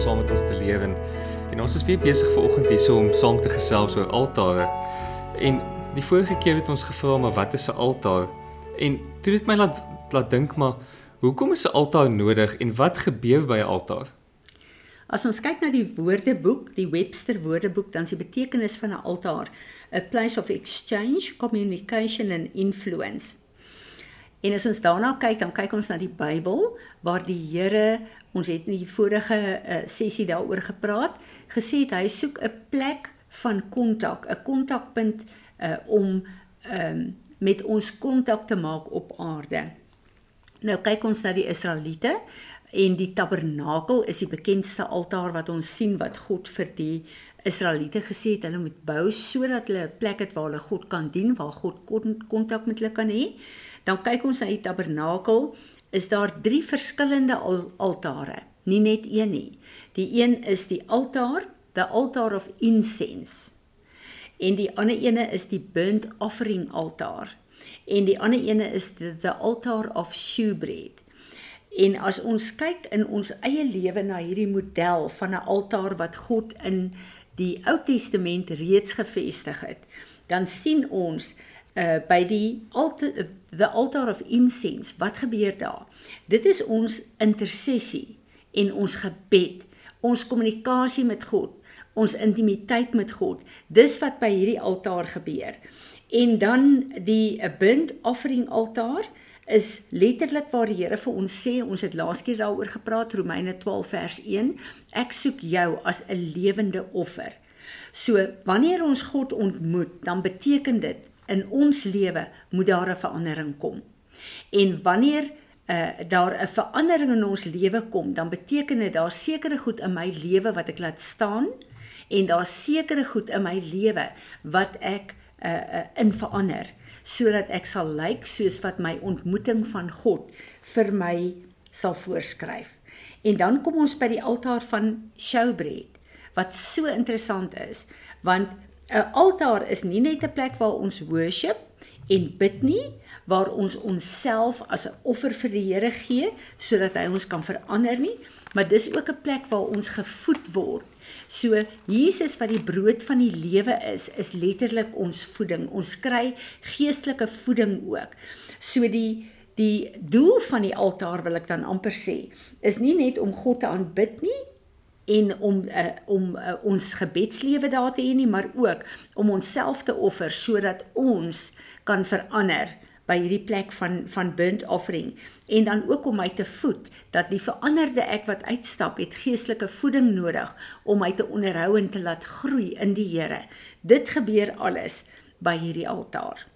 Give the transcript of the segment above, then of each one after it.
saam met ons te leef en en ons is weer besig vanoggend hierso om saam te gesels oor altare. En die vorige keer het ons gevra maar wat is 'n altaar? En toe het my laat laat dink maar hoekom is 'n altaar nodig en wat gebeur by 'n altaar? As ons kyk na die woordeboek, die Webster Woordeboek, dan is die betekenis van 'n altaar 'n place of exchange, communication and influence. En as ons daarna kyk, dan kyk ons na die Bybel waar die Here, ons het in die vorige uh, sessie daaroor gepraat, gesê het hy soek 'n plek van kontak, 'n kontakpunt uh, om um, met ons kontak te maak op aarde. Nou kyk ons na die Israeliete en die tabernakel is die bekendste altaar wat ons sien wat God vir die Israeliete gesê het hulle moet bou sodat hulle 'n plek het waar hulle God kan dien, waar God kontak met hulle kan hê. Dan kyk ons na die tabernakel, is daar drie verskillende al altare, nie net een nie. Die een is die altaar, the altar of incense. En die ander ene is die burnt offering altaar. En die ander ene is the, the altar of shewbread. En as ons kyk in ons eie lewe na hierdie model van 'n altaar wat God in die Ou Testament reeds gevestig het, dan sien ons uh by die altar the altar of incense. Wat gebeur daar? Dit is ons intersessie en ons gebed ons kommunikasie met God ons intimiteit met God. Dis wat by hierdie altaar gebeur. En dan die burnt offering altaar is letterlik waar die Here vir ons sê ons het laas keer daaroor gepraat Romeine 12 vers 1 ek soek jou as 'n lewende offer. So wanneer ons God ontmoet dan beteken dit in ons lewe moet daar 'n verandering kom. En wanneer uh, daar 'n verandering in ons lewe kom, dan beteken dit daar sekere goed in my lewe wat ek laat staan en daar sekere goed in my lewe wat ek uh, uh, in verander sodat ek sal lyk soos wat my ontmoeting van God vir my sal voorskryf. En dan kom ons by die altaar van showbread wat so interessant is want 'n altaar is nie net 'n plek waar ons worship en bid nie, waar ons onsself as 'n offer vir die Here gee sodat hy ons kan verander nie, maar dis ook 'n plek waar ons gevoed word. So Jesus wat die brood van die lewe is, is letterlik ons voeding. Ons kry geestelike voeding ook. So die die doel van die altaar wil ek dan amper sê, is nie net om God te aanbid nie, en om uh, om uh, ons gebedslewe daar te hê nie, maar ook om onsself te offer sodat ons kan verander by hierdie plek van van burnt offering en dan ook om my te voed dat die veranderde ek wat uitstap het geestelike voeding nodig om my te onderhou en te laat groei in die Here. Dit gebeur alles by hierdie altaar.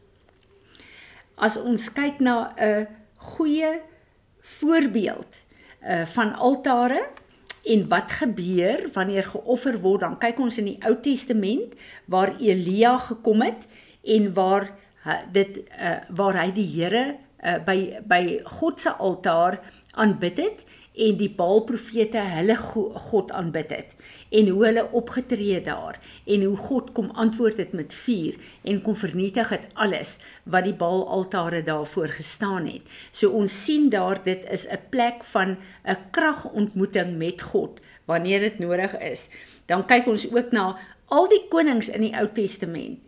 As ons kyk na 'n goeie voorbeeld uh van altare En wat gebeur wanneer geoffer word? Dan kyk ons in die Ou Testament waar Elia gekom het en waar dit uh, waar hy die Here uh, by by God se altaar aanbid het en die Baalprofete hulle God aanbid het en hoe hulle opgetree daar en hoe God kom antwoord het met vuur en kom vernietig het alles wat die Baalaltare daarvoor gestaan het. So ons sien daar dit is 'n plek van 'n kragontmoeting met God wanneer dit nodig is. Dan kyk ons ook na al die konings in die Ou Testament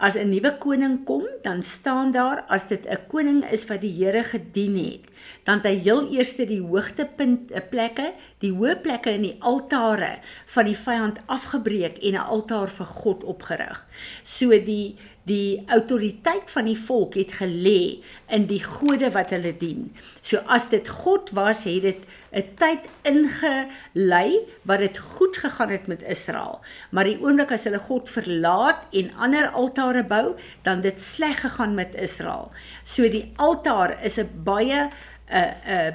As 'n nuwe koning kom, dan staan daar as dit 'n koning is wat die Here gedien het, dan hy heel eers die hoogtepunt 'n eh, plekke, die hoë plekke in die altare van die vyand afgebreek en 'n altaar vir God opgerig. So die die autoriteit van die volk het gelê in die gode wat hulle dien. So as dit God was, het dit 'n tyd ingelei wat dit goed gegaan het met Israel. Maar die oomblik as hulle God verlaat en ander altare bou, dan dit sleg gegaan met Israel. So die altaar is 'n baie 'n uh, 'n uh,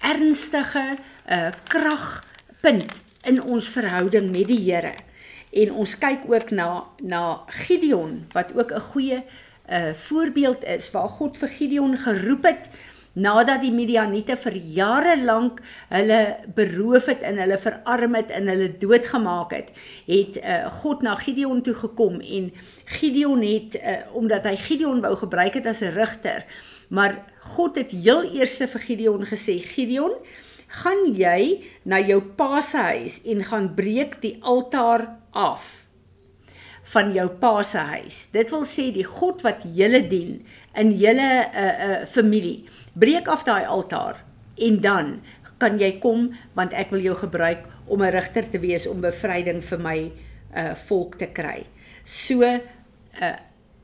ernstige 'n uh, kragpunt in ons verhouding met die Here. En ons kyk ook na na Gideon wat ook 'n goeie 'n uh, voorbeeld is waar God vir Gideon geroep het nadat die Midianiete vir jare lank hulle beroof het en hulle verarm het en hulle doodgemaak het, het uh, God na Gideon toe gekom en Gideon het uh, omdat hy Gideon wou gebruik het as 'n rigter, maar God het heel eers vir Gideon gesê: "Gideon, gaan jy na jou pa se huis en gaan breek die altaar af van jou pa se huis. Dit wil sê die God wat julle dien in julle uh, uh, familie. Breek af daai altaar en dan kan jy kom want ek wil jou gebruik om 'n rigter te wees om bevryding vir my uh volk te kry. So uh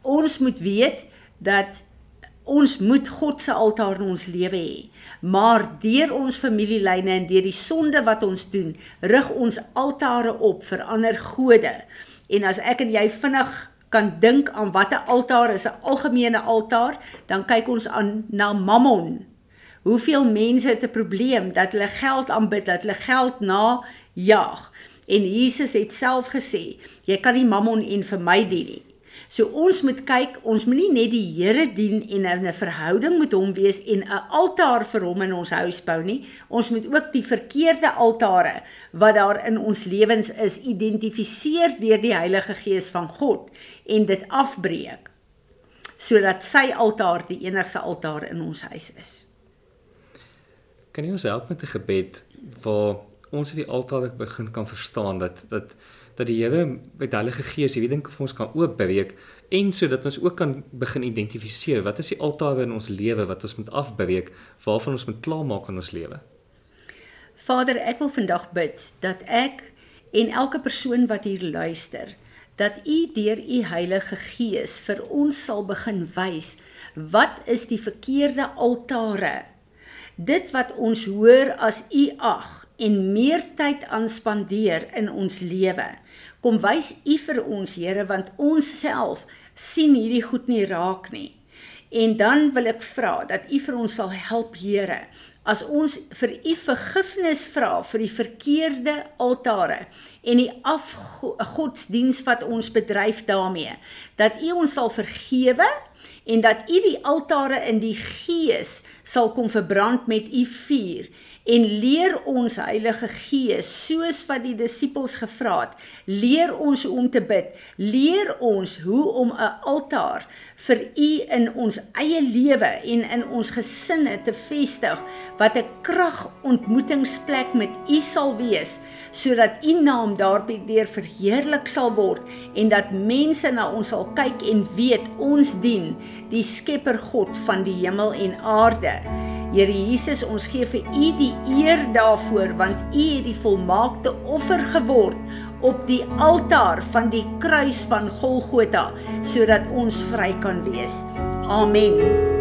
ons moet weet dat ons moet God se altaar in ons lewe hê. Maar deur ons familielyne en deur die sonde wat ons doen, rig ons altare op vir ander gode. En as ek en jy vinnig kan dink aan watter altaar is 'n algemene altaar, dan kyk ons aan na Mammon. Hoeveel mense het 'n probleem dat hulle geld aanbid, dat hulle geld na jag. En Jesus het self gesê, jy kan nie Mammon en vir my dien nie. So ons moet kyk, ons moenie net die Here dien en 'n verhouding met hom wees en 'n altaar vir hom in ons huis bou nie. Ons moet ook die verkeerde altare wat daar in ons lewens is identifiseer deur die Heilige Gees van God en dit afbreek sodat sy altaar die enigste altaar in ons huis is. Kan jy ons help met 'n gebed waar ons op die altaar begin kan verstaan dat dat dat die Here met Heilige Gees hierdie ding vir ons kan oopbreek en sodat ons ook kan begin identifiseer wat is die altare in ons lewe wat ons moet afbreek, waarvan ons moet klaarmaak in ons lewe. Vader, ek wil vandag bid dat ek en elke persoon wat hier luister, dat U deur U Heilige Gees vir ons sal begin wys wat is die verkeerde altare. Dit wat ons hoor as U ag en meer tyd aan spandeer in ons lewe. Kom wys U vir ons, Here, want ons self sien hierdie goed nie raak nie. En dan wil ek vra dat U vir ons sal help, Here, as ons vir U vergifnis vra vir die verkeerde altare en die afgodsdiens wat ons bedryf daarmee, dat U ons sal vergewe en dat U die altare in die gees sal kom verbrand met U vuur en leer ons Heilige Gees soos wat die disippels gevra het leer ons hoe om te bid leer ons hoe om 'n altaar vir u in ons eie lewe en in ons gesinne te vestig wat 'n krag ontmoetingsplek met u sal wees sodat u naam daardeur verheerlik sal word en dat mense na ons sal kyk en weet ons dien die Skepper God van die hemel en aarde Here Jesus, ons gee vir U die eer daarvoor want U het die volmaakte offer geword op die altaar van die kruis van Golgotha sodat ons vry kan wees. Amen.